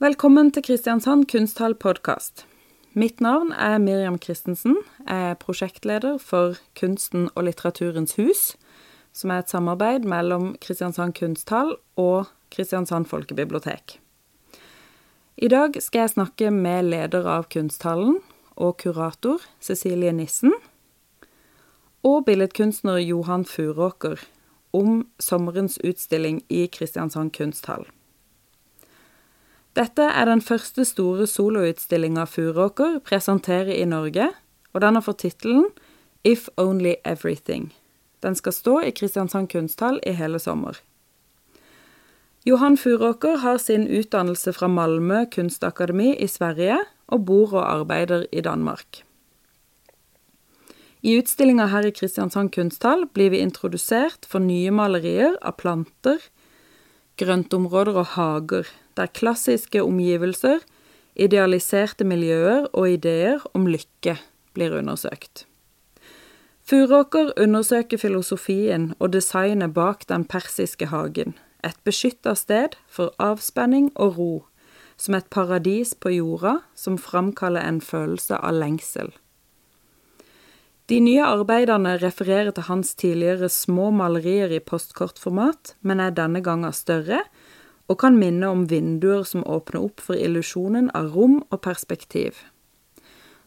Velkommen til Kristiansand kunsthall podkast. Mitt navn er Miriam Christensen. Jeg er prosjektleder for Kunsten og litteraturens hus, som er et samarbeid mellom Kristiansand kunsthall og Kristiansand folkebibliotek. I dag skal jeg snakke med leder av Kunsthallen og kurator Cecilie Nissen og billedkunstner Johan Furåker om sommerens utstilling i Kristiansand kunsthall. Dette er den første store soloutstillinga Furåker presenterer i Norge, og den har fått tittelen If Only Everything. Den skal stå i Kristiansand kunsthall i hele sommer. Johan Furåker har sin utdannelse fra Malmö kunstakademi i Sverige og bor og arbeider i Danmark. I utstillinga her i Kristiansand kunsthall blir vi introdusert for nye malerier av planter, grøntområder og hager, der klassiske omgivelser, idealiserte miljøer og ideer om lykke blir undersøkt. Furåker undersøker filosofien og designet bak den persiske hagen, et beskytta sted for avspenning og ro, som et paradis på jorda som framkaller en følelse av lengsel. De nye arbeidene refererer til hans tidligere små malerier i postkortformat, men er denne gangen større, og kan minne om vinduer som åpner opp for illusjonen av rom og perspektiv.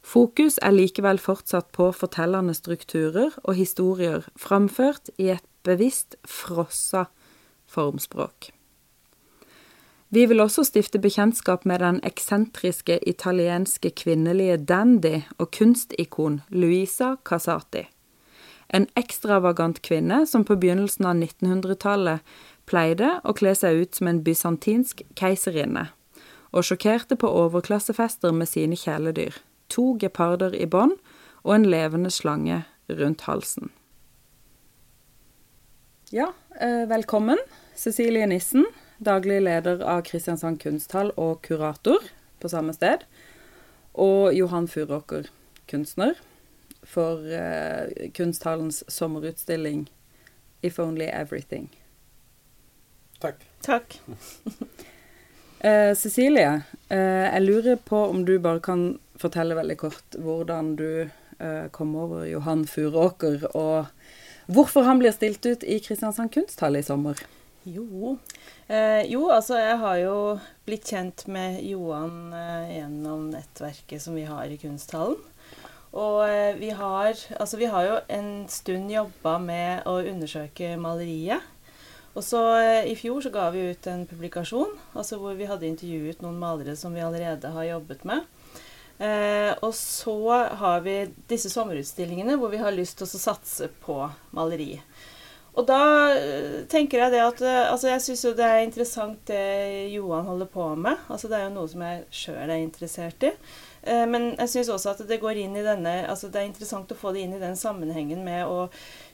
Fokus er likevel fortsatt på fortellende strukturer og historier framført i et bevisst frossa formspråk. Vi vil også stifte bekjentskap med den eksentriske italienske kvinnelige dandy og kunstikon Luisa Casati. En ekstravagant kvinne som på begynnelsen av 1900-tallet pleide å kle seg ut som en bysantinsk keiserinne, og sjokkerte på overklassefester med sine kjæledyr, to geparder i bånd og en levende slange rundt halsen. Ja, eh, velkommen, Cecilie Nissen, daglig leder av Kristiansand kunsthall og kurator på samme sted, og Johan Furåker, kunstner, for eh, kunsthallens sommerutstilling If Only Everything. Takk. Takk. Eh, Cecilie, eh, jeg lurer på om du bare kan fortelle veldig kort hvordan du eh, kom over Johan Furåker, og hvorfor han blir stilt ut i Kristiansand kunsthall i sommer? Jo. Eh, jo, altså jeg har jo blitt kjent med Johan eh, gjennom nettverket som vi har i kunsthallen. Og eh, vi har, altså vi har jo en stund jobba med å undersøke maleriet. Och så eh, I fjol så gav vi ut en publikation alltså där vi hade intervjuat någon målare som vi redan har jobbat med. Eh, och så har vi dessa sommarutställningarna där vi har lust att satsa på måleri. Och då eh, jag det att eh, alltså jag Jeg syns det är intressant det Johan håller på med. Alltså Det är ju något som jag själv är intresserad i. Eh, men jeg syns også at det går inn i denne Altså det er interessant å få det inn i den sammenhengen med å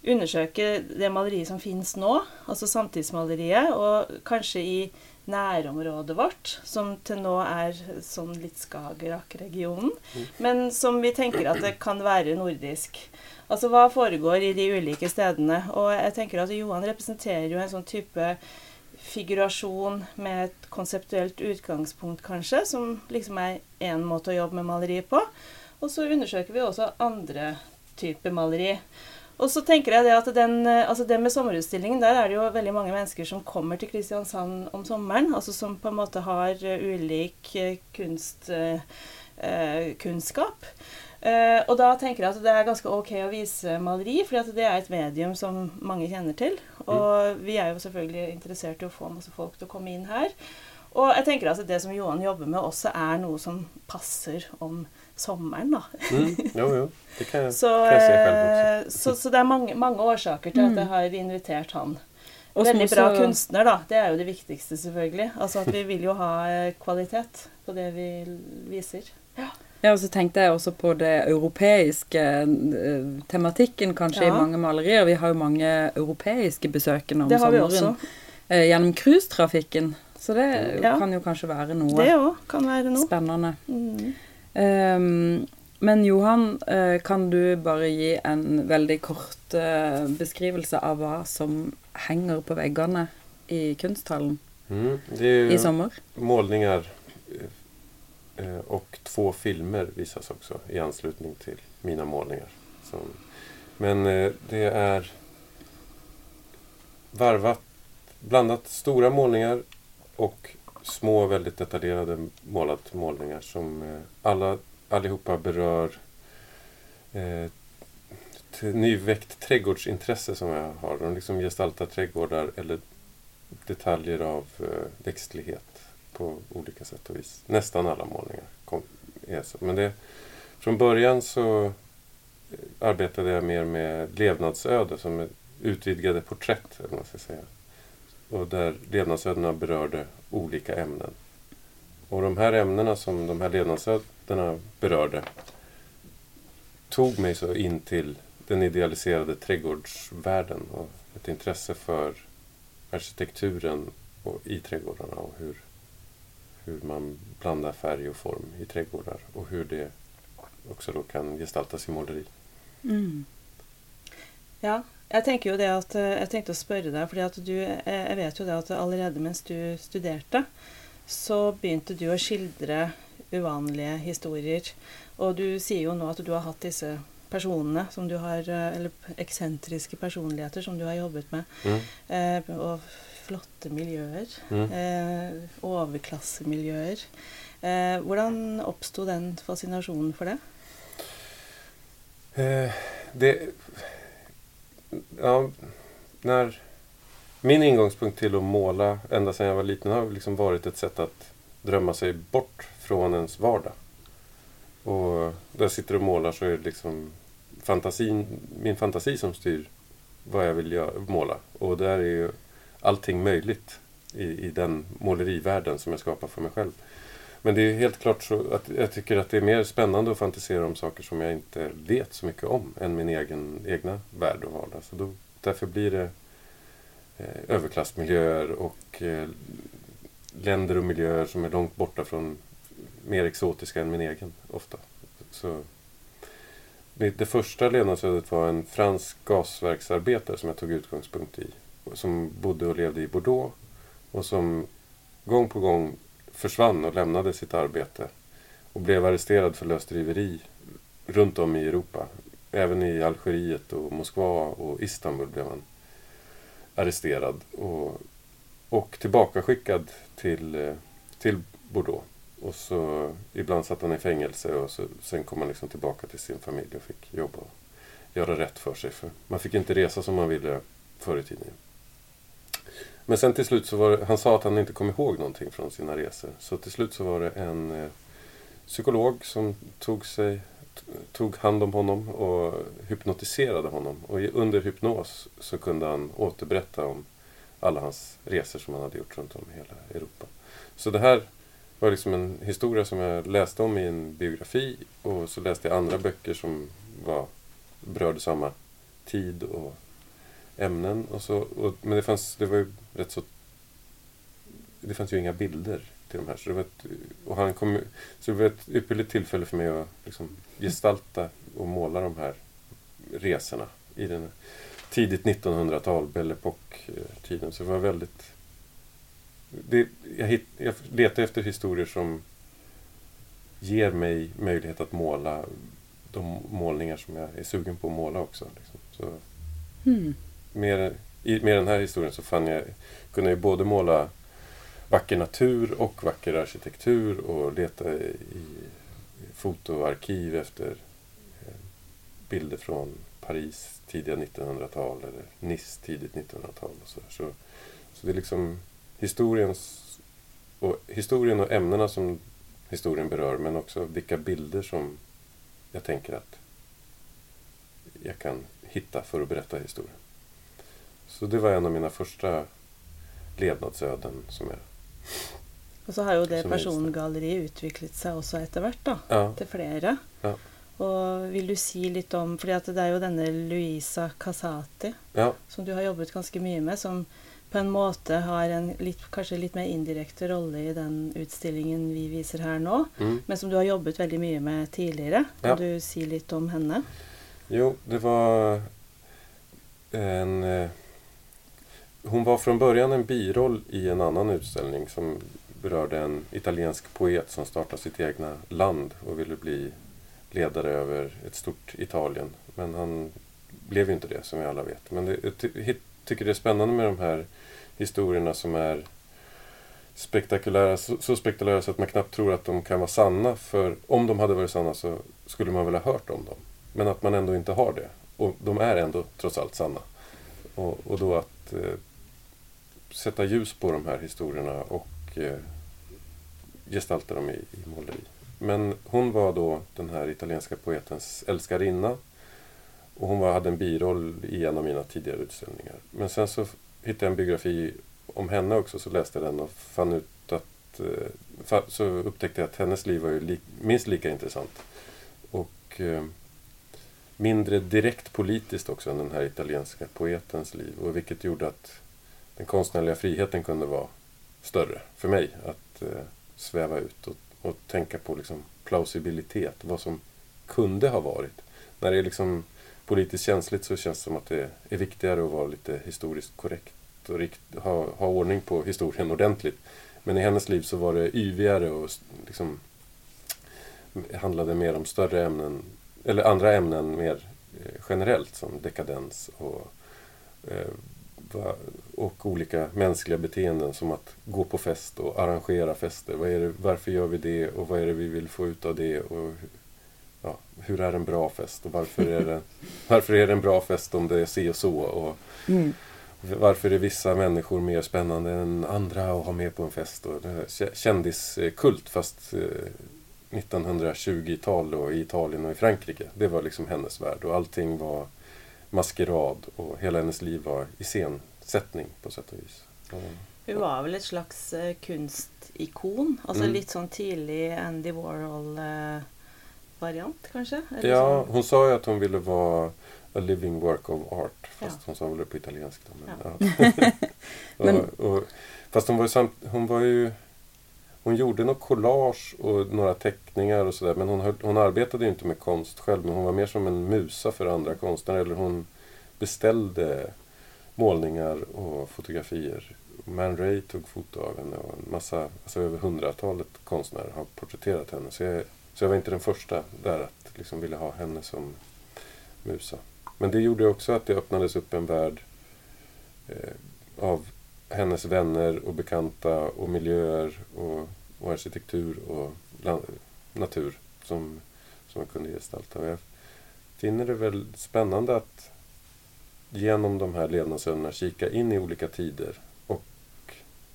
undersøke det maleriet som finnes nå, altså samtidsmaleriet, og kanskje i nærområdet vårt, som til nå er sånn litt Skagerrak-regionen, men som vi tenker at det kan være nordisk. Altså hva foregår i de ulike stedene. Og jeg tenker at Johan representerer jo en sånn type figurasjon med et konseptuelt utgangspunkt, kanskje, som liksom er én måte å jobbe med maleri på. Og så undersøker vi også andre typer maleri. Og så tenker jeg det at den, altså det med sommerutstillingen, der er det jo veldig mange mennesker som kommer til Kristiansand om sommeren. Altså som på en måte har eh, ulik eh, kunstkunnskap. Eh, uh, og da tenker jeg at det er ganske ok å vise maleri, for det er et medium som mange kjenner til. Og mm. vi er jo selvfølgelig interessert i å få masse folk til å komme inn her. Og jeg tenker at det som Johan jobber med, også er noe som passer om sommeren, da. Mm. Jo, jo. Det kan, så, kan jeg se selv også. eh, så, så det er mange, mange årsaker til at Mm. jeg har invitert han. Og Veldig bra også- kunstner, da. Det er jo det viktigste, selvfølgelig. Altså at vi vil jo ha eh, kvalitet på det vi viser. Ja, og så tenkte jeg også på det europeiske eh, tematikken kanskje i Ja. mange malerier. Vi har jo mange europeiske besøkende om Det har vi sommeren også. eh, gjennom cruisetrafikken. Så det Ja. kan jo kanskje være noe Det kan være noe. spennende. Mm. Ehm, men Johan, eh, kan du bare gi en veldig kort beskrivelse av hva som henger på veggene i kunsthallen Mm. I ju sommer? målningar Eh, och två filmer visas också i anslutning till mina målningar. Som, men eh, det är varvat, blandat stora målningar och små väldigt detaljerade målat målningar som eh, alla, allihopa berör eh, nyväckt trädgårdsintresse som jag har. De liksom gestaltar trädgårdar eller detaljer av eh, växtlighet på olika sätt och vis. Nästan alla målningar kom, är så. Men det, från början så eh, arbetade jag mer med levnadsöde som är utvidgade porträtt. Eller vad man ska säga. Och där levnadsödena berörde olika ämnen. Och de här ämnena som de här levnadsödena berörde tog mig så in till den idealiserade trädgårdsvärlden och ett intresse för arkitekturen och, i trädgårdarna och hur, hur man blandar färg och form i trädgårdar och hur det också då kan gestaltas i måleri. Mm. Ja, jeg tenker jo det at, eh, jeg tenkte å spørre deg, fordi at du, eh, jeg vet jo det at allerede mens du studerte, så begynte du å skildre uvanlige historier. Og du sier jo nå at du har hatt disse personene som du har eh, Eller eksentriske personligheter som du har jobbet med. Mm. Eh, og flotte miljøer. Mm. Eh, overklassemiljøer. Eh, hvordan oppsto den fascinasjonen for det? Eh, det... Ja, när... Min ingångspunkt till att måla ända sedan jag var liten har liksom varit ett sätt att drömma sig bort från ens vardag. Och när jag sitter och målar så är det liksom fantasin, min fantasi som styr vad jag vill göra, måla. Och där är ju allting möjligt i, i den målerivärlden som jag skapar för mig själv. Men det är helt klart så att jag tycker att det är mer spännande att fantisera om saker som jag inte vet så mycket om än min egen egna värld och vardag. Så då, därför blir det eh, överklassmiljöer och eh, länder och miljöer som är långt borta från mer exotiska än min egen ofta. Så det, det första levnadsödet var en fransk gasverksarbetare som jag tog utgångspunkt i. Som bodde och levde i Bordeaux och som gång på gång försvann och lämnade sitt arbete och blev arresterad för lösdriveri runt om i Europa. Även i Algeriet och Moskva och Istanbul blev han arresterad och, och tillbakaskickad till, eh, till Bordeaux. Och så ibland satt han i fängelse och så, sen kom han liksom tillbaka till sin familj och fick jobba och göra rätt för sig. För man fick inte resa som man ville förr i tiden. Men sen till slut så var det, han sa att han inte kom ihåg någonting från sina resor. Så till slut så var det en eh, psykolog som tog, sig, tog hand om honom och hypnotiserade honom. Och under hypnos så kunde han återberätta om alla hans resor som han hade gjort runt om i hela Europa. Så det här var liksom en historia som jag läste om i en biografi och så läste jag andra böcker som var, berörde samma tid och ämnen. Och så, och, men det fanns, det var ju rätt så... Det fanns ju inga bilder till de här. Så det var ett, och han kom, så det var ett ypperligt tillfälle för mig att liksom gestalta och måla de här resorna i den tidigt 1900-tal, Belle tiden Så det var väldigt... Det, jag, hit, jag letar efter historier som ger mig möjlighet att måla de målningar som jag är sugen på att måla också. Liksom. Så, Hmm med, i, med den här historien så fann jag, kunde jag både måla vacker natur och vacker arkitektur och leta i, fotoarkiv efter eh, bilder från Paris tidiga 1900-tal eller Nice tidigt 1900-tal. Och så, så, så det är liksom historiens och, historien och ämnena som historien berör men också vilka bilder som jag tänker att jag kan hitta för att berätta historien. Så det var en av mina första levnadsöden som jag... Og så har jo det persongalleriet utviklet seg også etter hvert, da. Ja, Til flere. Ja. Og vil du si litt om fordi at det er jo denne Luisa Casati ja, som du har jobbet ganske mye med, som på en måte har en litt, kanskje litt mer indirekte rolle i den utstillingen vi viser her nå, mm. men som du har jobbet veldig mye med tidligere. Kan du si litt om henne? Jo, det var en... Hon var från början en biroll i en annan utställning som berörde en italiensk poet som startade sitt egna land och ville bli ledare över ett stort Italien. Men han blev ju inte det som vi alla vet. Men det, jag ty tycker det är spännande med de här historierna som är spektakulära, så, så spektakulära så att man knappt tror att de kan vara sanna. För om de hade varit sanna så skulle man väl ha hört om dem. Men att man ändå inte har det. Och de är ändå trots allt sanna. Och, och då att eh, sätta ljus på de här historierna och eh, gestalta dem i, i måleri. Men hon var då den här italienska poetens älskarinna. Och hon var, hade en biroll i en av mina tidigare utställningar. Men sen så hittade jag en biografi om henne också, så läste jag den och fann ut att... Eh, så upptäckte jag att hennes liv var ju li, minst lika intressant. Och eh, mindre direkt politiskt också än den här italienska poetens liv. Och vilket gjorde att den konstnärliga friheten kunde vara större för mig. Att eh, sväva ut och, och tänka på liksom plausibilitet, vad som kunde ha varit. När det är liksom politiskt känsligt så känns det som att det är viktigare att vara lite historiskt korrekt och rikt, ha, ha ordning på historien ordentligt. Men i hennes liv så var det yvigare och liksom handlade mer om större ämnen, eller andra ämnen mer eh, generellt som dekadens och eh, och olika mänskliga beteenden som att gå på fest och arrangera fester. Vad är det, varför gör vi det och vad är det vi vill få ut av det? Och ja, hur är en bra fest och varför är, det, varför är det en bra fest om det är si och så? Och mm. Varför är vissa människor mer spännande än andra att ha med på en fest? Och kändiskult fast 1920-tal eh, i Italien och i Frankrike. Det var liksom hennes värld och allting var maskerad och hela hennes liv var iscensättning på sätt och vis. Mm. Hun var väl ett slags uh, kunstikon? Altså mm. litt sånn tidlig Andy Warhol-variant, uh, kanske? Ja, hon sa ju att hon ville vara a living work of art. Fast ja. hon sa väl det på italienska. Men, ja. Ja. och, och, fast hon var ju, samt, hon var ju hon gjorde något collage och några teckningar och sådär. Men hon, hon arbetade ju inte med konst själv. Men hon var mer som en musa för andra konstnärer. Eller hon beställde målningar och fotografier. Man Ray tog foto av henne och en massa, alltså över hundratalet konstnärer har porträtterat henne. Så jag, så jag var inte den första där att liksom vilja ha henne som musa. Men det gjorde också att det öppnades upp en värld eh, av hennes vänner och bekanta och miljöer och, och arkitektur och natur som, som jag kunde gestalta. Jag finner det väl spännande att genom de här levnadsövningarna kika in i olika tider och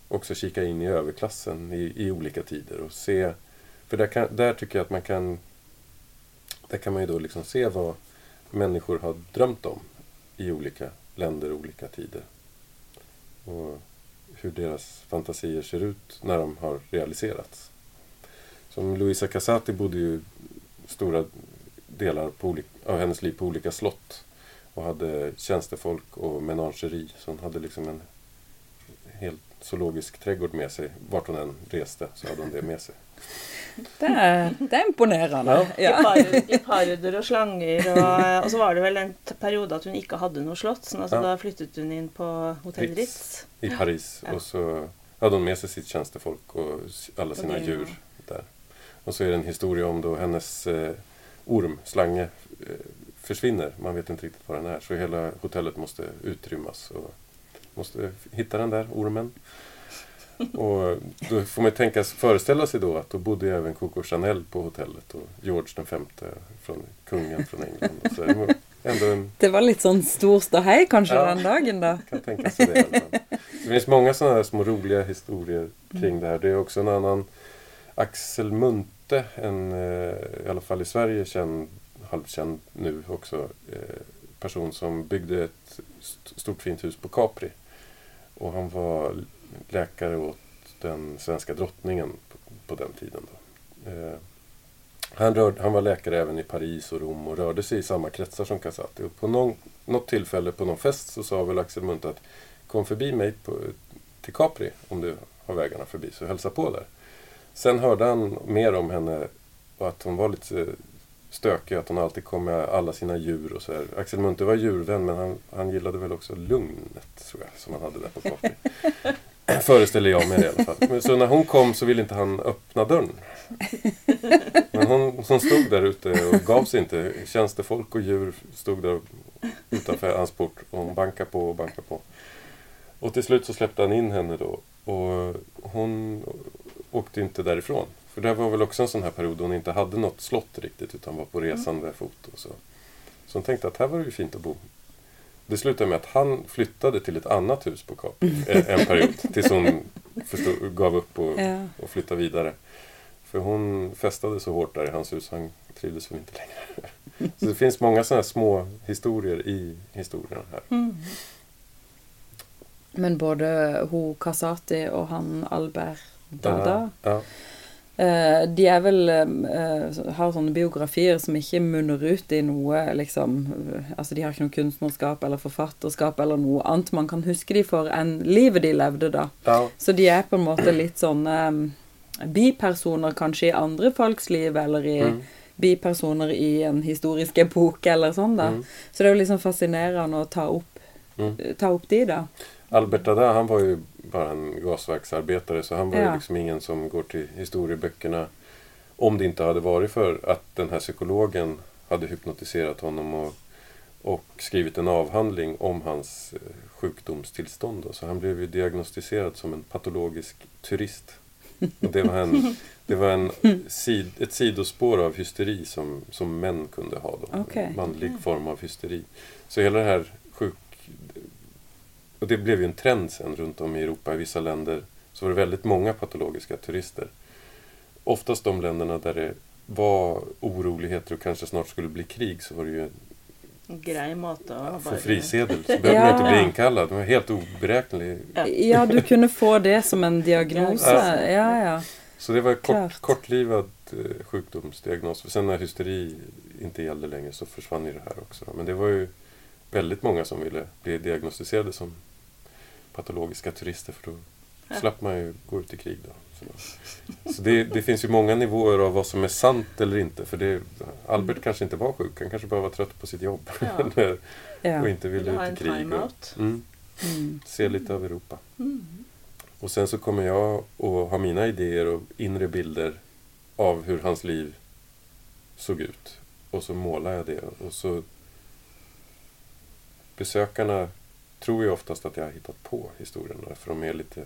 också kika in i överklassen i, i olika tider och se för där, kan, där tycker jag att man kan där kan man ju då liksom se vad människor har drömt om i olika länder och olika tider och hur deras fantasier ser ut när de har realiserats. Som Luisa Casati bodde ju stora delar på av hennes liv på olika slott och hade tjänstefolk och menageri. Så hon hade liksom en helt zoologisk trädgård med sig. Vart hon än reste så hade hon det med sig. Det är, det är imponerande. Ja. Geparder och slanger och, och, så var det väl en period att hon inte hade något slott. Så alltså, ja. då flyttade hon in på Hotell Ritz. Ritz I Paris. Ja. Och så hade hon med sig sitt tjänstefolk och alla sina okay, djur där. Och så är det en historia om då hennes eh, orm, slange, eh, försvinner. Man vet inte riktigt var den är. Så hela hotellet måste utrymmas. Och måste hitta den där ormen. Och då får man tänka, föreställa sig då att då bodde även Coco Chanel på hotellet och George den femte från kungen från England. Så det, ändå en... det var lite sån stor ståhej kanske ja, den dagen då? kan tänka sig det. Det finns många sådana här små roliga historier kring mm. det här. Det är också en annan Axel Munthe, en eh, i alla fall i Sverige känd, halvkänd nu också, eh, person som byggde ett stort fint hus på Capri. Och han var läkare åt den svenska drottningen på, på den tiden. Eh, han, rörde, han var läkare även i Paris och Rom och rörde sig i samma kretsar som Casati. Och på någon, något tillfälle på någon fest så sa väl Axel Munthe att kom förbi mig på, till Capri om du har vägarna förbi så hälsa på där. Sen hörde han mer om henne och att hon var lite stökig, att hon alltid kom med alla sina djur och så här. Axel Munthe var djurvän men han, han gillade väl också lugnet tror jag, som han hade där på Capri. Föreställer jag mig det i alla fall. Men Så när hon kom så ville inte han öppna dörren. Men hon, hon stod där ute och gav sig inte. Tjänstefolk och djur stod där utanför hans port och hon bankade på och bankade på. Och till slut så släppte han in henne då. Och hon åkte inte därifrån. För det var väl också en sån här period då hon inte hade något slott riktigt utan var på resande fot. Och så. så hon tänkte att här var det ju fint att bo. Det slutade med att han flyttade till ett annat hus på Kap eh, en period. Tills hon förstod, gav upp och, Ja. och flyttade vidare. För hon festade så hårt där i hans hus, han trivdes väl inte längre. Så det finns många sådana här små historier i historierna här. Mm. Men både hun Casati og han Albert Dada Ja, eh, De er vel eh, Har sånne biografier som ikke munner ut i noe liksom eh, Altså, de har ikke noe kunstnerskap eller forfatterskap eller noe annet man kan huske de for enn livet de levde da. ja, Så de er på en måte litt sånne eh, bipersoner kanskje i andre folks liv, eller i mm, bipersoner i en historisk epoke, eller sånn, da. mm, Så det er jo liksom fascinerende å ta opp, mm. ta opp de, da. Albert Dada, han var ju bara en gasverksarbetare så han var ju Ja. liksom ingen som går till historieböckerna om det inte hade varit för att den här psykologen hade hypnotiserat honom och, och skrivit en avhandling om hans eh, sjukdomstillstånd. Då. Så han blev ju diagnostiserad som en patologisk turist. Och det var, en, det var en sid, ett sidospår av hysteri som, som män kunde ha. Då. Okej. En manlig form av hysteri. Så hela det här. Och det blev ju en trend sen runt om i Europa. I vissa länder så var det väldigt många patologiska turister. Oftast de länderna där det var oroligheter och kanske snart skulle bli krig så var det ju måte å få bare frisedel. Så behövde man inte Ja. bli inkallad. Det var helt oberäknelig. Ja. Du kunne få det som en diagnose. Ja. Ja, ja. Så det var Klart. kort, kortlivad eh, sjukdomsdiagnos. För sen när hysteri inte gällde längre så försvann ju det här också. Men det var ju väldigt många som ville bli diagnostiserade som patologiska turister för då Ja. slapp man ju gå ut i krig. Då. Så, så det, det finns ju många nivåer av vad som är sant eller inte. För det, Albert kanske inte var sjuk, han kanske bara var trött på sitt jobb. Ja. Och inte ville ut i krig. Och, mm, Mm. se lite av Europa. Mm. Och sen så kommer jag att ha mina idéer och inre bilder av hur hans liv såg ut. Och så målar jag det. Och så Besökarna tror ju oftast att jag har hittat på historierna för de är lite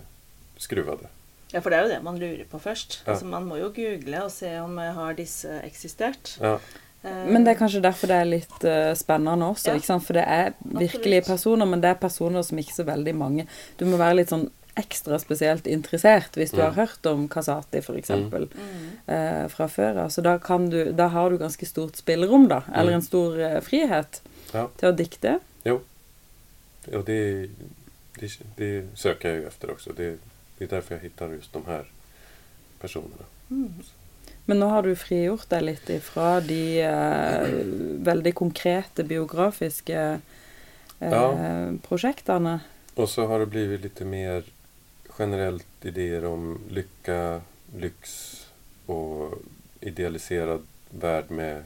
skruvade. Ja, for det er jo det man lurer på først. Ja. Altså, man må jo google og se om eh, har disse eksistert. Ja, Eh, Men det er kanskje derfor det er litt eh, spennende også, Ja. sant? For det er virkelige Absolutt. personer, men det er personer som ikke så veldig mange. Du må være litt sånn ekstra spesielt interessert hvis du Mm. har hørt om Casati, for eksempel, mm. eh, fra før av. Så da, kan du, da har du ganske stort spillerom, da. Eller Mm. en stor frihet Ja. til å dikte. Och det, det, det söker jag ju efter också. Det, det är därför jag hittar just de här personerna. Mm. Men nå har du frigjort deg litt ifra de eh, veldig konkrete biografiske eh, Ja. prosjektene. Och så har det blivit lite mer generellt idéer om lycka, lyx och idealiserad värld med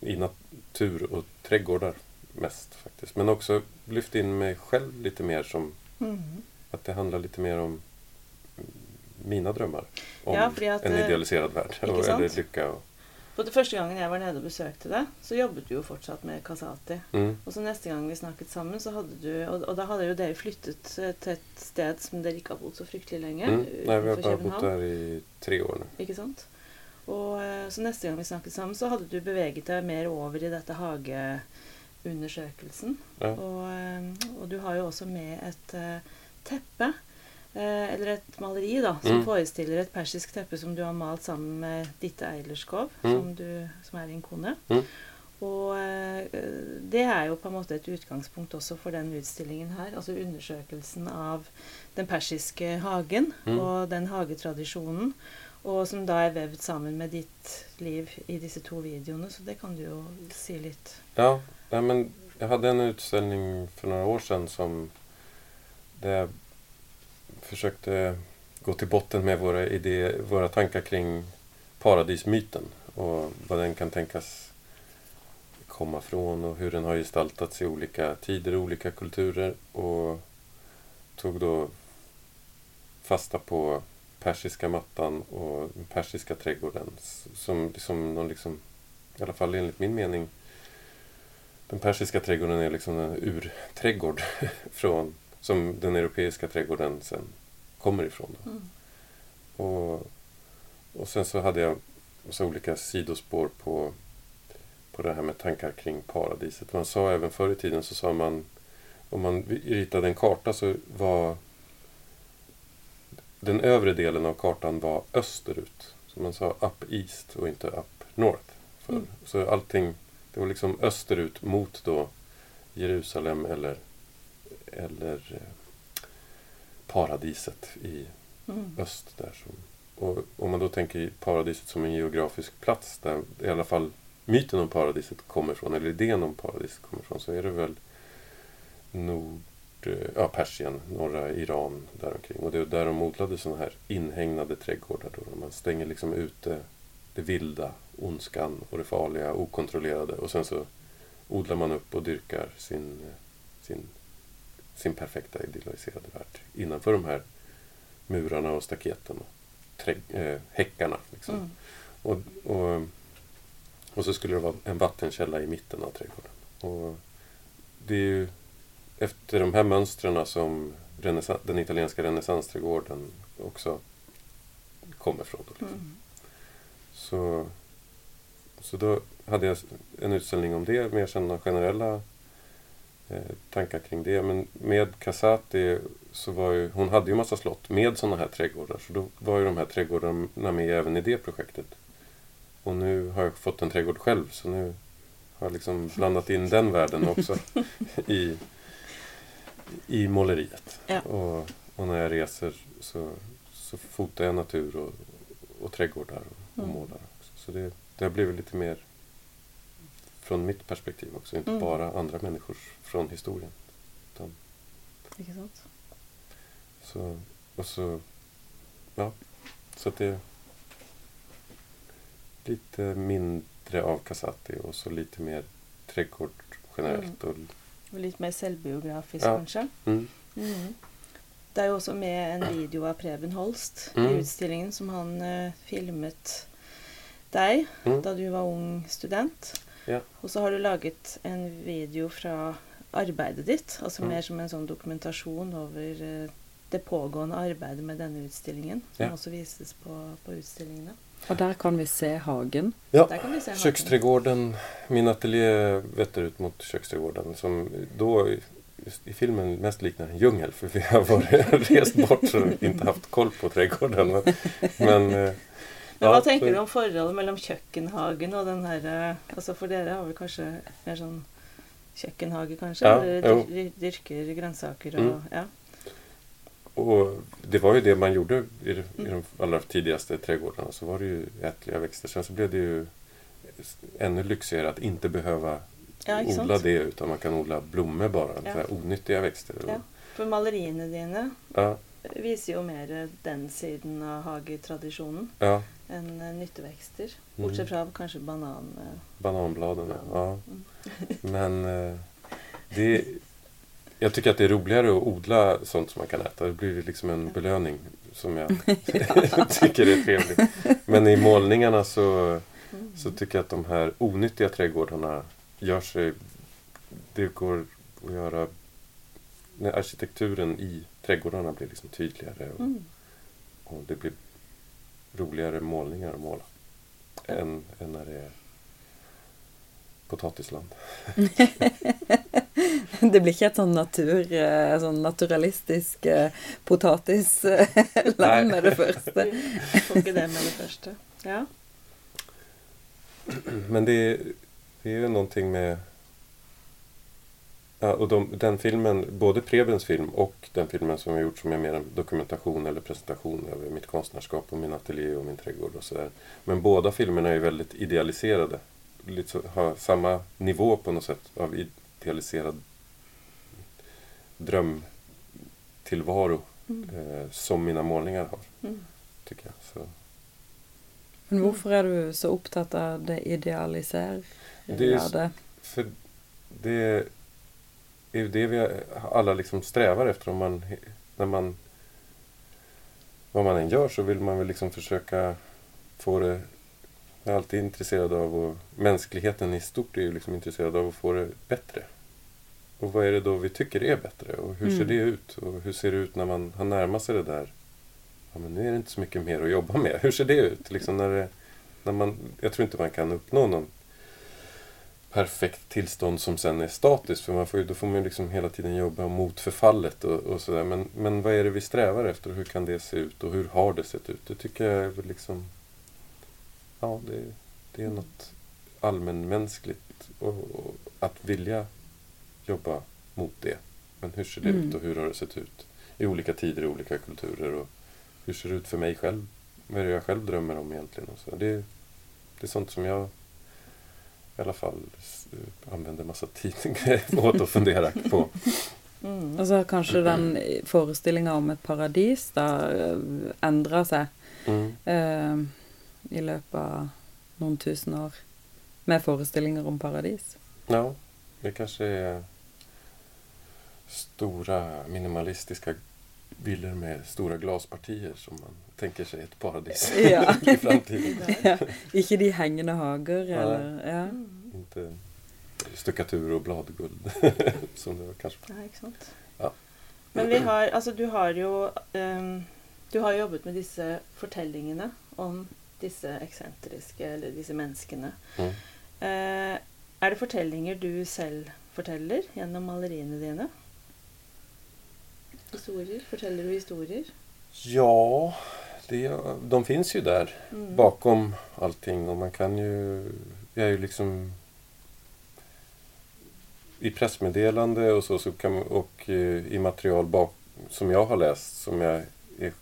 i natur och trädgårdar mest faktiskt. Men också lyft in mig själv lite mer som Mm. att det handlar lite mer om mina drömmar om Ja, fordi at, en eh, idealiserad värld. Och, eller lycka. Och, For det første gangen jeg var nede og besøkte deg, så jobbet du jo fortsatt med Casati. mm, Og så neste gang vi snakket sammen, så hadde du Og, og da hadde jo dere flyttet eh, til et sted som dere ikke har bodd så fryktelig lenge. mm. Nej, vi har bara bott där i tre år nu. Ikke sant? Og eh, så neste gang vi snakket sammen, så hadde du beveget deg mer over i dette hageundersøkelsen. Ja. Og, eh, og du har jo også med et eh, teppe, eh, eller et maleri, da, som Mm. forestiller et persisk teppe som du har malt sammen med Ditte Eilerskov, Mm. som, du, som er din kone. Mm. Og det er jo på en måte et utgangspunkt også for den utstillingen her. Altså undersøkelsen av den persiske hagen Mm. og den hagetradisjonen. Og som da er vevd sammen med ditt liv i disse to videoene. Så det kan du jo si litt Ja, nej, men jag hade en utställning för några år sedan som där jag försökte gå till botten med våra idéer, våra tankar kring paradismyten och vad den kan tänkas komma från och hur den har gestaltats i olika tider och olika kulturer och tog då fasta på persiska mattan och den persiska trädgården. Som som någon liksom, i alla fall enligt min mening, den persiska trädgården är liksom en urträdgård från, som den europeiska trädgården sen kommer ifrån. Mm. Och, och sen så hade jag massa olika sidospår på, på det här med tankar kring paradiset. Man sa även förr i tiden så sa man om man ritade en karta så var den övre delen av kartan var österut. Så man sa up east och inte up north. För, mm. Så allting, det var liksom österut mot då Jerusalem eller, eller eh, paradiset i mm. öst. där. Som, och om man då tänker paradiset som en geografisk plats där i alla fall myten om paradiset kommer ifrån, eller idén om paradiset kommer ifrån, så är det väl nord, ja, Persien, norra Iran däromkring. Och det är där de odlade sådana här inhägnade trädgårdar. Då man stänger liksom ute det vilda, ondskan och det farliga, okontrollerade. Och sen så odlar man upp och dyrkar sin, sin, sin perfekta idealiserade värld innanför de här murarna och staketen och träd, äh, häckarna. Liksom. Mm. Och, och, och så skulle det vara en vattenkälla i mitten av trädgården. Och det är ju efter de här mönstren som den italienska renässansträdgården också kommer från. Då, liksom. mm. så, så då hade jag en utställning om det, mer sådana generella eh, tankar kring det. Men med Casati så var ju, hon hade ju massa slott med sådana här trädgårdar. Så då var ju de här trädgårdarna med även i det projektet. Och nu har jag fått en trädgård själv så nu har jag liksom blandat in den världen också i, i måleriet. Ja. Och, och, när jag reser så, så fotar jag natur och, och trädgårdar och, och mm. målar. Också. Så det, det har blivit lite mer från mitt perspektiv också, inte mm. bara andra människors från historien. Utan, sant. Så, och så, ja, så att det är lite mindre av Casati och så lite mer trädgård generellt. Mm. Och, och lite mer självbiografiskt ja. kanske. Mm. Mm. Det är också med en video av Preben Holst i mm. utställningen som han uh, filmet dig mm. då du var ung student. Ja. Och så har du lagat en video från arbetet ditt, alltså mm. mer som en sån dokumentation över uh, det pågående arbetet med denna utställningen som ja. också visas på, på utställningarna. Och där kan vi se hagen. Ja, köksträdgården. Min ateljé vetter ut mot köksträdgården som då i, i filmen mest liknar en djungel för vi har varit, rest bort så inte haft koll på trädgården. Men, men, men vad tänker du om förhållandet mellan kökkenhagen och den här, eh, alltså för er har vi kanske mer sån kökkenhage kanske, ja, eller dyrker grönsaker och mm. ja. Och det var ju det man gjorde i, i de allra tidigaste trädgårdarna. Så var det ju ätliga växter. Sen så blev det ju ännu lyxigare att inte behöva ja, odla det utan man kan odla blommor bara. Ja. Så onyttiga växter. Ja. För målerierna dina ja. visar ju mer den sidan av hagetraditionen ja. Än uh, nyttoväxter. Bortsett mm. från kanske banan... Uh, Bananbladen, ja. Mm. Men uh, det jag tycker att det är roligare att odla sånt som man kan äta. Det blir liksom en belöning som jag tycker är trevligt. Men i målningarna så, så tycker jag att de här onyttiga trädgårdarna gör sig... Det går att göra... När arkitekturen i trädgårdarna blir liksom tydligare och, mm. och det blir roligare målningar att måla. Än, än när det är potatisland. det blir inte ett sånt natur, eh, sån naturalistisk eh, potatisland med det första. Det med det första. Ja. Men det, det är ju någonting med Ja, och de, den filmen, både Prebens film och den filmen som jag gjort som är mer en dokumentation eller presentation över mitt konstnärskap och min ateljé och min trädgård och sådär. Men båda filmerna är väldigt idealiserade lite, ha samma nivå på något sätt av idealiserad drömtillvaro mm. eh, som mina målningar har. Mm. Tycker jag. Så. Men varför är du så upptatt av det idealiserade? Det är, för det är det vi alla liksom strävar efter om man, när man vad man än gör så vill man väl liksom försöka få det... Jag är alltid intresserad av, och mänskligheten i stort är ju liksom intresserad av att få det bättre. Och vad är det då vi tycker är bättre? Och hur ser Mm. det ut? Och hur ser det ut när man har närmat sig det där? Ja, men nu är det inte så mycket mer att jobba med. Hur ser det ut? Liksom när det, när man, jag tror inte man kan uppnå någon perfekt tillstånd som sen är statiskt. För man får, då får man ju liksom hela tiden jobba mot förfallet och, och sådär. Men, men vad är det vi strävar efter? Hur kan det se ut? Och hur har det sett ut? Det tycker jag är liksom... Ja, det, det är något allmänmänskligt och, och att vilja jobba mot det. Men hur ser det Mm. ut och hur har det sett ut i olika tider, i olika kulturer? Och hur ser det ut för mig själv? Vad är det jag själv drömmer om egentligen? Och så. Det, det är sånt som jag i alla fall använder massa tid åt att fundera på. Mm. Og så har kanskje den forestillinga om et paradis da endra seg Mm. eh, i løpet av noen tusen år med forestillinger om paradis. Ja, det kanske är stora minimalistiska villor med stora glaspartier som man tänker sig ett paradis Ja. i framtiden. ja. Ikke de hengende hager, eller ja. Mm. Inte stuckatur och bladguld som det var kanske. Ja, ikke sant. Ja. Men vi har, altså du har jo ehm, Du har jobbet med disse fortellingene om disse eksentriske, eller disse menneskene. Mm. Eh, er det fortellinger du selv forteller gjennom maleriene dine? Historier? Forteller du historier? Ja, det, de finns ju där Mm. bakom allting och man kan ju... Jag är ju liksom... I pressmeddelande och så, så kan, och eh, i material bak, som jag har läst, som jag är,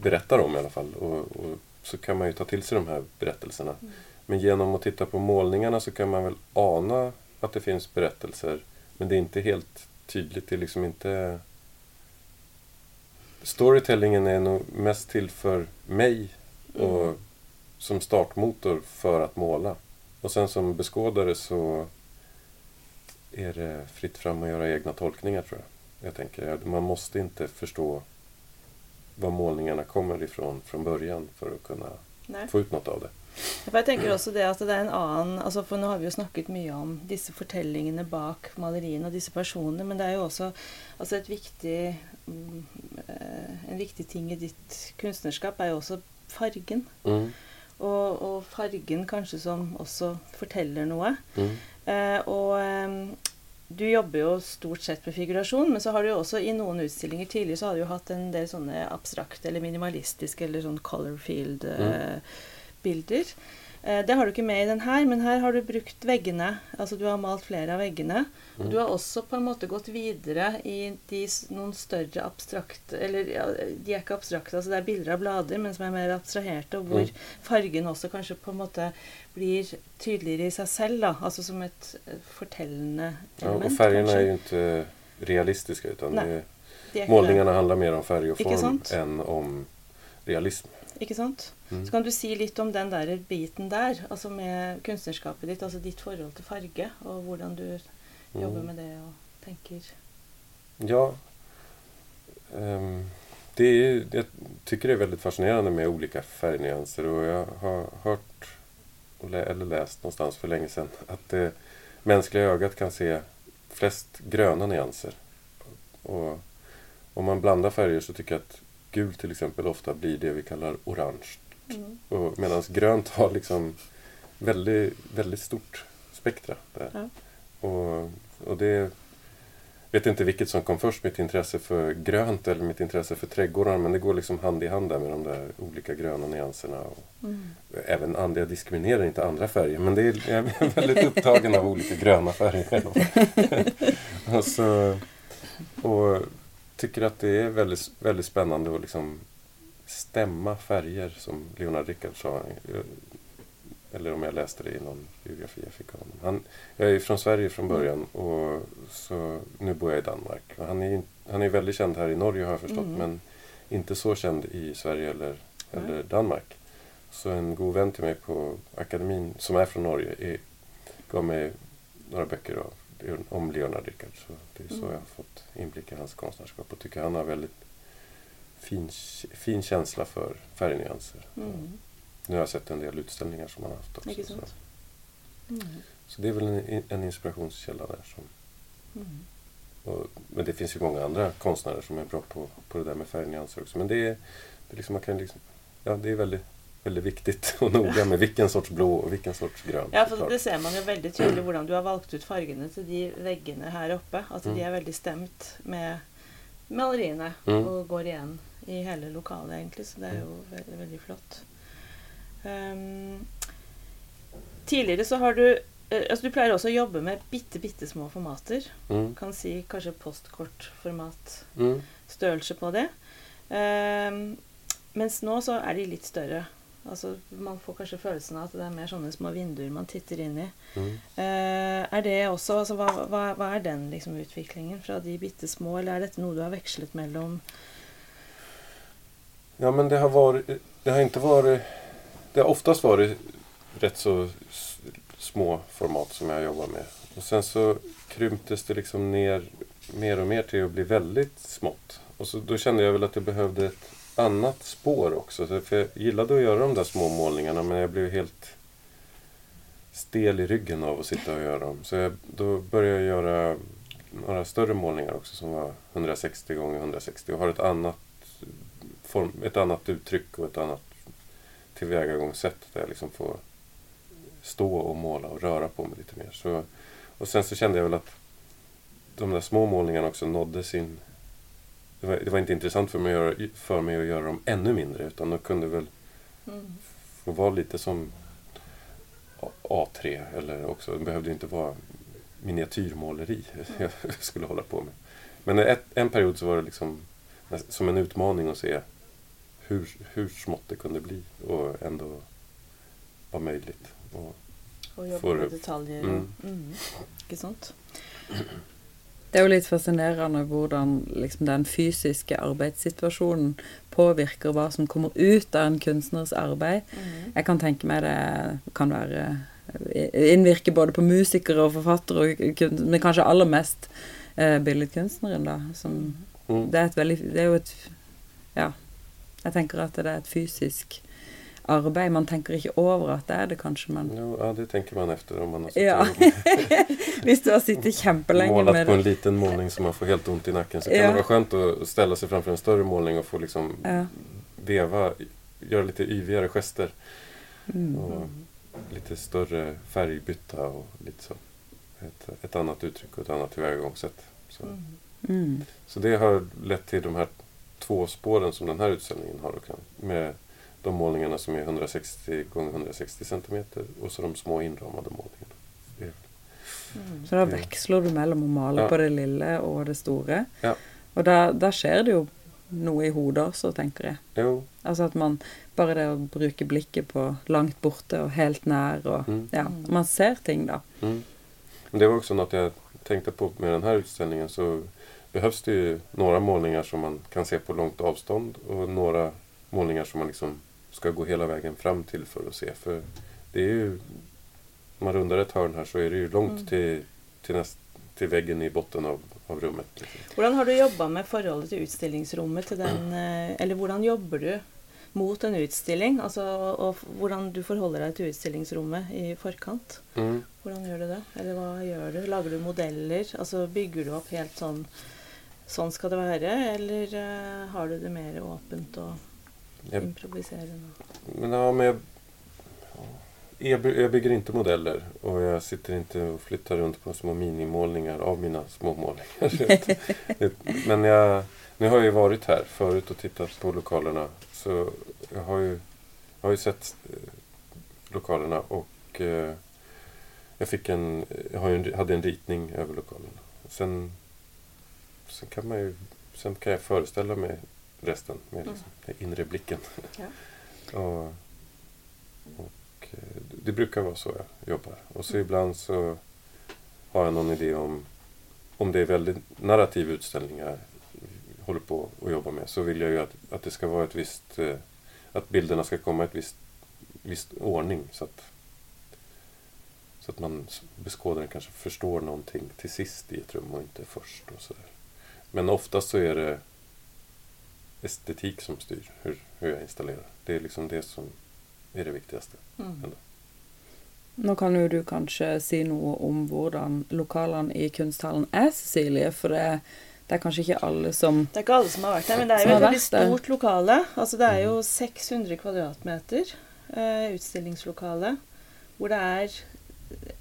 berättar om i alla fall. Och, och så kan man ju ta till sig de här berättelserna. Mm. Men genom att titta på målningarna så kan man väl ana att det finns berättelser. Men det är inte helt tydligt. Det är liksom inte... Storytellingen är nog mest till för mig och Mm. som startmotor för att måla. Och sen som beskådare så är det fritt fram att göra egna tolkningar tror jag. Jag tänker man måste inte förstå var målningarna kommer ifrån från början för att kunna Nei. få ut något av det. For jeg tenker også det at det er en annen altså For nå har vi jo snakket mye om disse fortellingene bak maleriene og disse personene, men det er jo også altså et viktig mm, eh, En viktig ting i ditt kunstnerskap er jo også fargen. Mm. Og, og fargen kanskje som også forteller noe. Mm. Eh, og eh, du jobber jo stort sett med figurasjon, men så har du jo også i noen utstillinger tidligere så har du jo hatt en del sånne abstrakte eller minimalistiske eller sånn color field-bilder. Eh, det har du ikke med i den her, men her har du brukt veggene. Altså du har malt flere av veggene. Og du har også på en måte gått videre i de, noen større abstrakte Eller ja, de er ikke abstrakte, altså det er bilder av blader, men som er mer abstraherte, og hvor Mm. fargen også kanskje på en måte blir tydeligere i seg selv, da. Altså som et eh, fortellende Ja, element. och färgerna kanskje. är ju inte realistiska utan Nej, det är, målningarna handlar mer om färg och form än om realism. Ikke sant? Mm. Så kan du si litt om den der biten der, altså med kunstnerskapet ditt, altså ditt forhold til farge, og hvordan du jobber Mm. med det og tenker Ja. ehm, det är, jag tycker det är väldigt fascinerande med olika färgnyanser och jag har hört och eller läst någonstans för länge sedan att det mänskliga ögat kan se flest gröna nyanser. Och om man blandar färger så tycker jag att gult till exempel ofta blir det vi kallar orange. mm. Medan grönt har liksom väldigt, väldigt stort spektra där. Ja. Och, och det vet inte vilket som kom först, mitt intresse för grönt eller mitt intresse för trädgårdar. Men det går liksom hand i hand där med de där olika gröna nyanserna. Och Mm. även andra, jag diskriminerar inte andra färger men det är, jag är väldigt upptagen av olika gröna färger. och, så, och tycker att det är väldigt, väldigt spännande att liksom stämma färger som Leonard Rickard sa. Eller om jag läste det i någon biografi jag fick av honom. Han, jag är från Sverige från början och så, nu bor jag i Danmark. Och han, är, han är väldigt känd här i Norge har jag förstått Mm. men inte så känd i Sverige eller, eller Danmark. Så en god vän till mig på akademin som är från Norge är, gav mig några böcker av, om Leonard Rickard. Så det är så Mm. jag har fått inblick i hans konstnärskap och tycker han har väldigt fin, fin känsla för färgnyanser. Mm. Nu har jag sett en del utställningar som han har haft också. Så? Mm. så det är väl en, en inspirationskälla där. Som, Mm. och, men det finns ju många andra konstnärer som är bra på, på det där med färgnyanser också. Men det är, det är, liksom, man kan liksom, ja, det är väldigt, väldigt viktigt och noga med vilken sorts blå och vilken sorts grön. Ja, såklart. det ser man jo veldig tydelig hvordan du har valgt ut fargene til de veggene her oppe. At de Mm. er veldig stemt med maleriene Mm. og går igjen i hele lokalet, egentlig. Så det er jo veldig, veldig flott. Ehm, tidligere så har du eh, Altså, du pleier også å jobbe med bitte, bitte små formater. Mm, Kan si kanskje postkortformat mm, størrelse på det. Ehm, mens nå så er de litt større. Altså, man får kanskje følelsen av at det er mer sånne små vinduer man titter inn i. mm. Eh, er det også altså, hva, hva, hva er den liksom, utviklingen fra de bitte små, eller er dette noe du har vekslet mellom Ja men det har varit, det har inte varit, det har oftast varit rätt så små format som jag jobbar med. Och sen så krymptes det liksom ner mer och mer till att bli väldigt smått. Och så, då kände jag väl att jag behövde ett annat spår också. För jag gillade att göra de där små målningarna men jag blev helt stel i ryggen av att sitta och göra dem. Så jag, då började jag göra några större målningar också som var 160 gånger 160 och har ett annat form, ett annat uttryck och ett annat tillvägagångssätt där jag liksom får stå och måla och röra på mig lite mer. Så, och sen så kände jag väl att de där små målningarna också nådde sin... Det var, det var inte intressant för mig, att göra, för mig att göra dem ännu mindre utan de kunde väl mm. få vara lite som A- A3 eller också, det behövde inte vara miniatyrmåleri jag skulle hålla på med. Men ett, en period så var det liksom som en utmaning att se hur, hur smått det kunde bli och ändå vara möjligt. Och, jobbe For- med detaljer Mm. mm. Sant? Det er jo litt fascinerende hvordan liksom, den fysiske arbeidssituasjonen påvirker hva som kommer ut av en kunstners arbeid. Mm. Jeg kan tenke meg det kan være Innvirke både på musikere og forfattere, og kun- men kanskje aller mest eh, billedkunstneren, da. Som, mm, det, er et veldig, det er jo et Ja. Jeg tenker at det er et fysisk arbeid. Man tenker ikke over at det er det, kanskje, men jo, ja, det tänker man efter om man har suttit Ja. Hvis du har sittet kjempelenge målat med på en liten målning som man får helt ont i nacken så kan Ja. det vara skönt att ställa sig framför en större målning och få liksom ja. veva, göra lite yvigare gester. Mm. Och lite större färgbytta och lite så. Ett, ett annat uttryck och ett annat tillvägagångssätt. Så, Mm. Så det har lett till de här två spåren som den här utställningen har. Kan- med de målningarna som är 160 gånger 160 centimeter och så de små inramade målningarna. Mm. Så da veksler du mellom å male Ja. på det lille og det store. Ja. Og da, da skjer det jo noe i hodet også, tenker jeg. jo, Altså at man Bare det å bruke blikket på langt borte og helt nær og Mm. Ja, man ser ting, da. Mm. Men det var också något jag tänkte på med den här utställningen. Så behövs det ju några målningar som man kan se på långt avstånd och några målningar som man liksom ska gå hela vägen fram till för att se. För det är ju, om man rundar ett hörn här så är det ju långt Mm. till, till, näst, till väggen i botten av, av rummet. Liksom. Hvordan har du jobba med forholdet til utstillingsrommet til den eh, Eller hvordan jobber du mot en utstilling? Altså, og f- hvordan du forholder deg til utstillingsrommet i forkant? Mm. Hvordan gjør du det? Eller hva gjør du? Lager du modeller? Altså bygger du opp helt sånn Sånn skal det være, eller eh, har du det mer åpent og Jag, improviserende? men ja, men jag, jag, jag bygger inte modeller och jag sitter inte och flyttar runt på små minimålningar av mina små målningar. Men jag, nu har jag ju varit här förut och tittat på lokalerna. Så jag har ju, jag har ju sett eh, lokalerna och eh, jag fick en, jag hade en ritning över lokalerna. Sen, sen kan man ju, sen kan jag föreställa mig resten med liksom, den inre blicken. Ja. och, och eh, det brukar vara så jag jobbar. Och så ibland så har jag någon idé om, om det är väldigt narrativ utställning jag håller på att jobba med så vill jag ju att, att det ska vara ett visst, eh, att bilderna ska komma i ett visst, visst ordning så att, så att man beskådaren kanske förstår någonting till sist i ett rum och inte först och sådär. Men oftast så är det estetik som styr hur, hur jag installerar. Det är liksom det som är det viktigaste. Mm. Nå kan jo du kanskje si noe om hvordan lokalene i kunsthallen er, Cecilie. For det, det er kanskje ikke alle som Det er ikke alle som har vært der, men det er Som jo et veldig stort lokale. Altså det er jo 600 kvadratmeter eh, utstillingslokale, hvor det er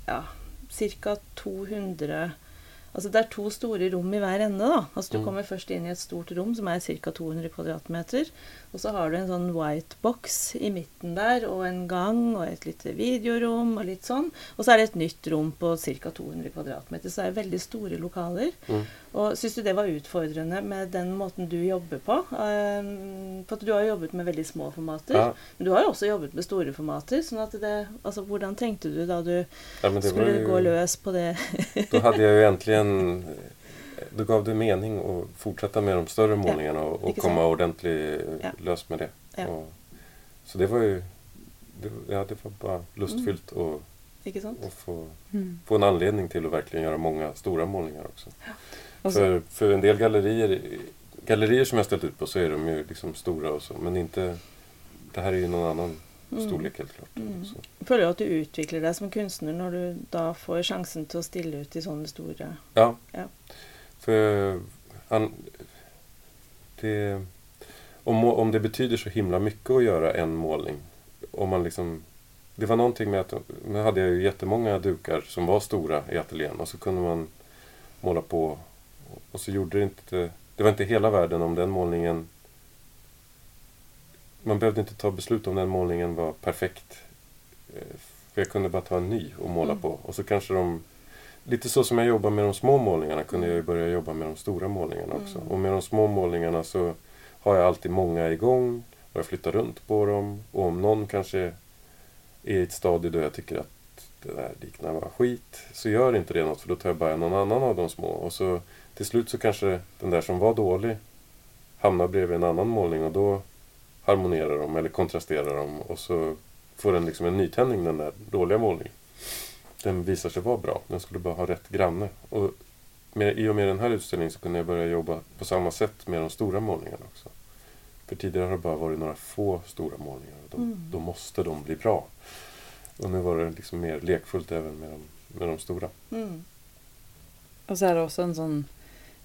ja, ca. 200 Altså det er to store rom i hver ende, da. Altså du Mm. kommer først inn i et stort rom som er ca. 200 kvadratmeter. Og så har du en sånn white box i midten der, og en gang og et lite videorom og litt sånn. Og så er det et nytt rom på ca. 200 kvadratmeter. Så det er veldig store lokaler. Mm. Og Syns du det var utfordrende med den måten du jobber på? Um, for at du har jo jobbet med veldig små formater. Ja, Men du har jo også jobbet med store formater. sånn at det, altså Hvordan tenkte du da du ja, skulle ju, gå løs på det? Då hade jag ju äntligen då gav det mening att fortsätta med de större målningarna och, och komma ordentligt Ja. lös med det. Ja. Och, så det var ju det, ja, det var bara lustfyllt Mm. sant? att få, Mm. få en anledning till att verkligen göra många stora målningar också. Og så- För, för en del gallerier, gallerier som jag ställt ut på så är de ju liksom stora och så, men inte det här är ju någon annan Mm. storlek helt klart. Mm. Føler du at du utvikler deg som kunstner når du da får sjansen til å stille ut i sånne store ja. Ja. För han, det, om, om det betyder så himla mycket att göra en målning. Om man liksom, det var någonting med att nu hade jag ju jättemånga dukar som var stora i ateljén och så kunde man måla på och så gjorde det inte, det var inte hela världen om den målningen man behövde inte ta beslut om den målningen var perfekt. Eh, För jag kunde bara ta en ny och måla Mm. på. Och så kanske de... Lite så som jag jobbar med de små målningarna kunde jag ju börja jobba med de stora målningarna också. Mm. Och med de små målningarna så har jag alltid många igång. Och jag flyttar runt på dem. Och om någon kanske är i ett stadie då jag tycker att det där liknar bara skit. Så gör inte det något för då tar jag bara någon annan av de små. Och så till slut så kanske den där som var dålig hamnar bredvid en annan målning och då harmonerar de eller kontrasterar de och så får den liksom en nytändning den där dåliga målningen. Den visar sig vara bra. Den skulle bara ha rätt granne. Och med, I och med den här utställningen så kunde jag börja jobba på samma sätt med de stora målningarna också. För tidigare har det bara varit några få stora målningar. Och de, Mm. Då måste de bli bra. Och nu var det liksom mer lekfullt även med de, med de stora. mm. Og så er det også en sånn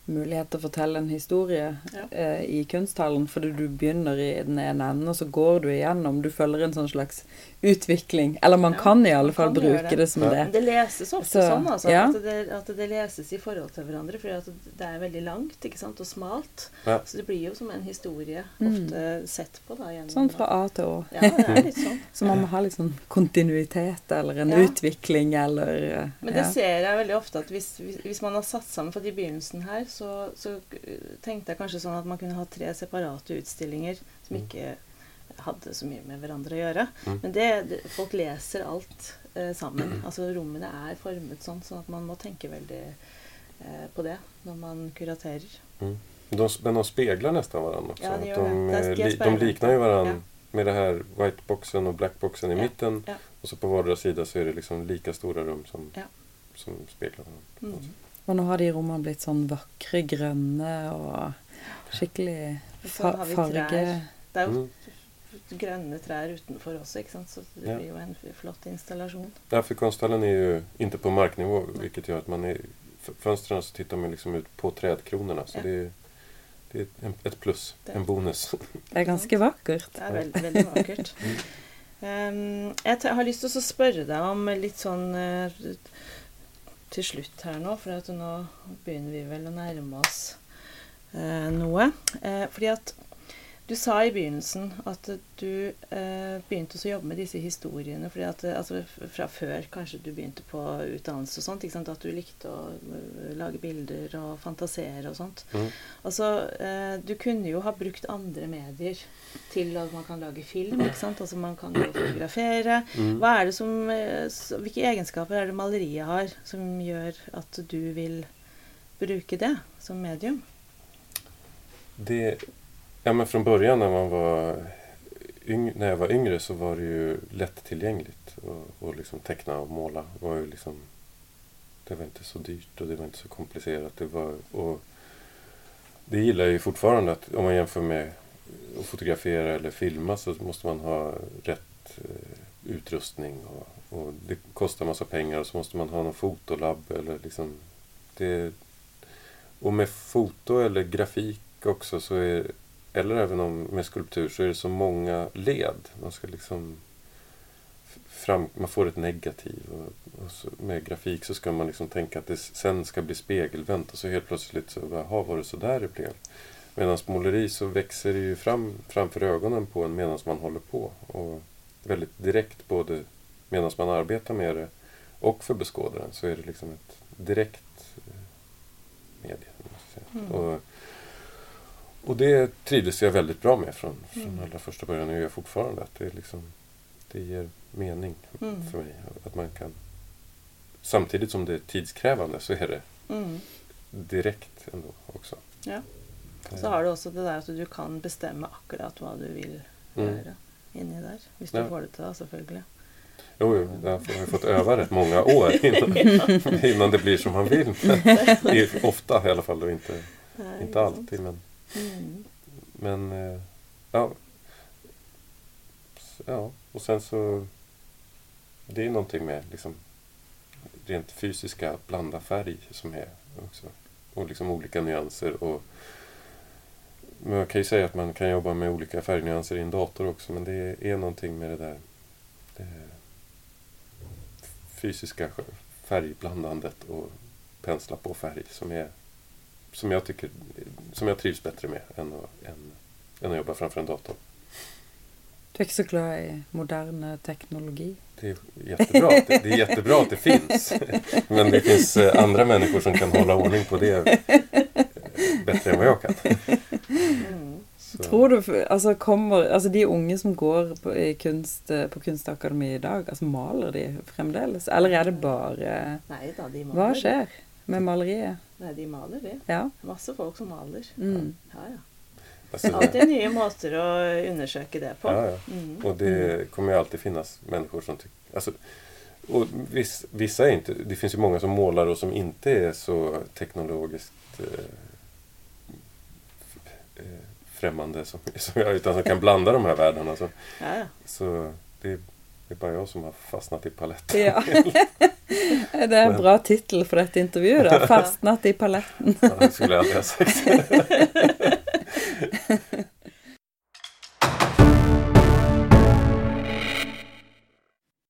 mulighet til å fortelle en historie Ja. eh, i kunsthallen, fordi du begynner i den ene enden, og så går du igjennom. Du følger en sånn slags utvikling. Eller man Ja, kan i alle fall bruke det. det som Ja. det. Det leses ofte Så, sånn, altså. ja. At, det, at det leses i forhold til hverandre. For det er veldig langt ikke sant, og smalt. Ja. Så det blir jo som en historie Mm. ofte sett på. da gjennom Sånn fra A til Å. Ja, det er litt sånn. Så man må ha litt sånn kontinuitet eller en Ja. utvikling eller eh, Men det ja. ser jeg veldig ofte at hvis, hvis, hvis man har satt sammen For i begynnelsen her så, så uh, tenkte jeg kanskje sånn at man kunne ha tre separate utstillinger som Mm. ikke hadde så mye med hverandre å gjøre. Mm. Men det, folk leser alt eh, sammen. Altså rommene er formet sånn, sånn at man må tenke veldig eh, på det når man kuraterer. De, men de speglar nästan varandra också. Ja, Att de, jag li, de liknar ju varandra Ja. med det här whiteboxen och blackboxen i Ja, mitten. Och så på vardera sida så är det liksom lika stora rum som, som speglar varandra. Mm. Og nå har de rommene blitt sånn vakre grønne og skikkelig fa farge. Det er jo Mm. trær utenfor også, ikke sant? så det Ja. blir jo en flott installasjon. Ja, för konsthallen är ju inte på marknivå vilket gör att man är f- fönstren så tittar man liksom ut på trädkronorna. Så Ja. det är, det är en, ett plus, Det- en bonus. Det er ganske vakkert. Det er veldig, veldig vakkert. Um, jeg t- har til å spørre deg om litt sånn eh, til slutt her nå, for at nå begynner vi vel å nærme oss eh, noe. Eh, fordi at du sa i begynnelsen at du eh, begynte å jobbe med disse historiene fordi at, eh, altså, fra før kanskje du begynte på utdannelse og sånt, ikke sant? at du likte å eh, lage bilder og fantasere og sånt. Mm. Altså, eh, du kunne jo ha brukt andre medier til at man kan lage film, ikke sant? Altså man kan jo fotografere. Mm. Hva er det som, eh, hvilke egenskaper er det maleriet har som gjør at du vil bruke det som medium? Det, ja, men från början när, man var yng, när jag var yngre så var det ju lättillgängligt. Och, liksom teckna och måla Det var ju liksom... Det var inte så dyrt och det var inte så komplicerat. Det var, och det gillar jag ju fortfarande att, om man jämför med att fotografera eller filma så måste man ha rätt eh, utrustning. Och, och det kostar massa pengar och så måste man ha någon fotolabb eller liksom det, och med foto eller grafik också så är eller även om med skulptur så är det så många led. Man ska liksom fram, man får ett negativ. Och, och så, med grafik så ska man liksom tänka att det sen ska bli spegelvänt och så helt plötsligt så, jaha, var det så där det blev? Medan måleri så växer det ju fram framför ögonen på en medan man håller på. Och väldigt direkt både medan man arbetar med det och för beskådaren så är det liksom ett direkt eh, medie. Mm. Och, och det trivdes jag väldigt bra med från, från mm. allra första början och gör jag fortfarande. Att det, liksom, det ger mening mm. för mig. Att man kan, samtidigt som det är tidskrävande så är det mm. direkt ändå också. Ja. Så har du också det där att du kan bestämma akkurat vad du vill mm. göra inni där. Om du ja. får det till det, såklart. Jo, jo jag har fått öva rätt många år innan, innan det blir som man vill. Men, ofta i alla fall och inte, Nej, inte alltid. Men, mm. men eh, ja. ja, och sen så det är någonting med liksom, rent fysiska, att blanda färg som är också. Och liksom olika nyanser. Och, man kan ju säga att man kan jobba med olika färgnyanser i en dator också men det är någonting med det där det fysiska färgblandandet och pensla på färg som, är, som, jag, tycker, som jag trivs bättre med än att, än, än att jobba framför en dator. Du är inte så glad i modern teknologi? Det är jättebra, det, det är jättebra att det finns. Men det finns eh, andra människor som kan hålla ordning på det eh, bättre än vad jag kan. Mm. Tror du, alltså kommer, alltså de unga som går på, i kunst, eh, på Kunstakademiet idag, alltså maler de fremdeles? Eller är det bara... Nej då, de maler. Vad sker med maleriet? Nej, de maler det. Ja. Masse folk som maler. Mm. Ja, ja. Alltså, alltid nya måter att undersöka det på. Ja, ja. Mm. Och det kommer ju alltid finnas människor som tycker... Alltså, och viss, vissa är inte... Det finns ju många som målar och som inte är så teknologiskt eh, eh främmande som, som jag, utan som kan blanda de här världarna. Så, ja, så det, det är bara jag som har fastnat i paletten. Ja. det är en Men... bra titel för ett intervju då. Fastnat i paletten. ja, det skulle jag aldrig ha sagt.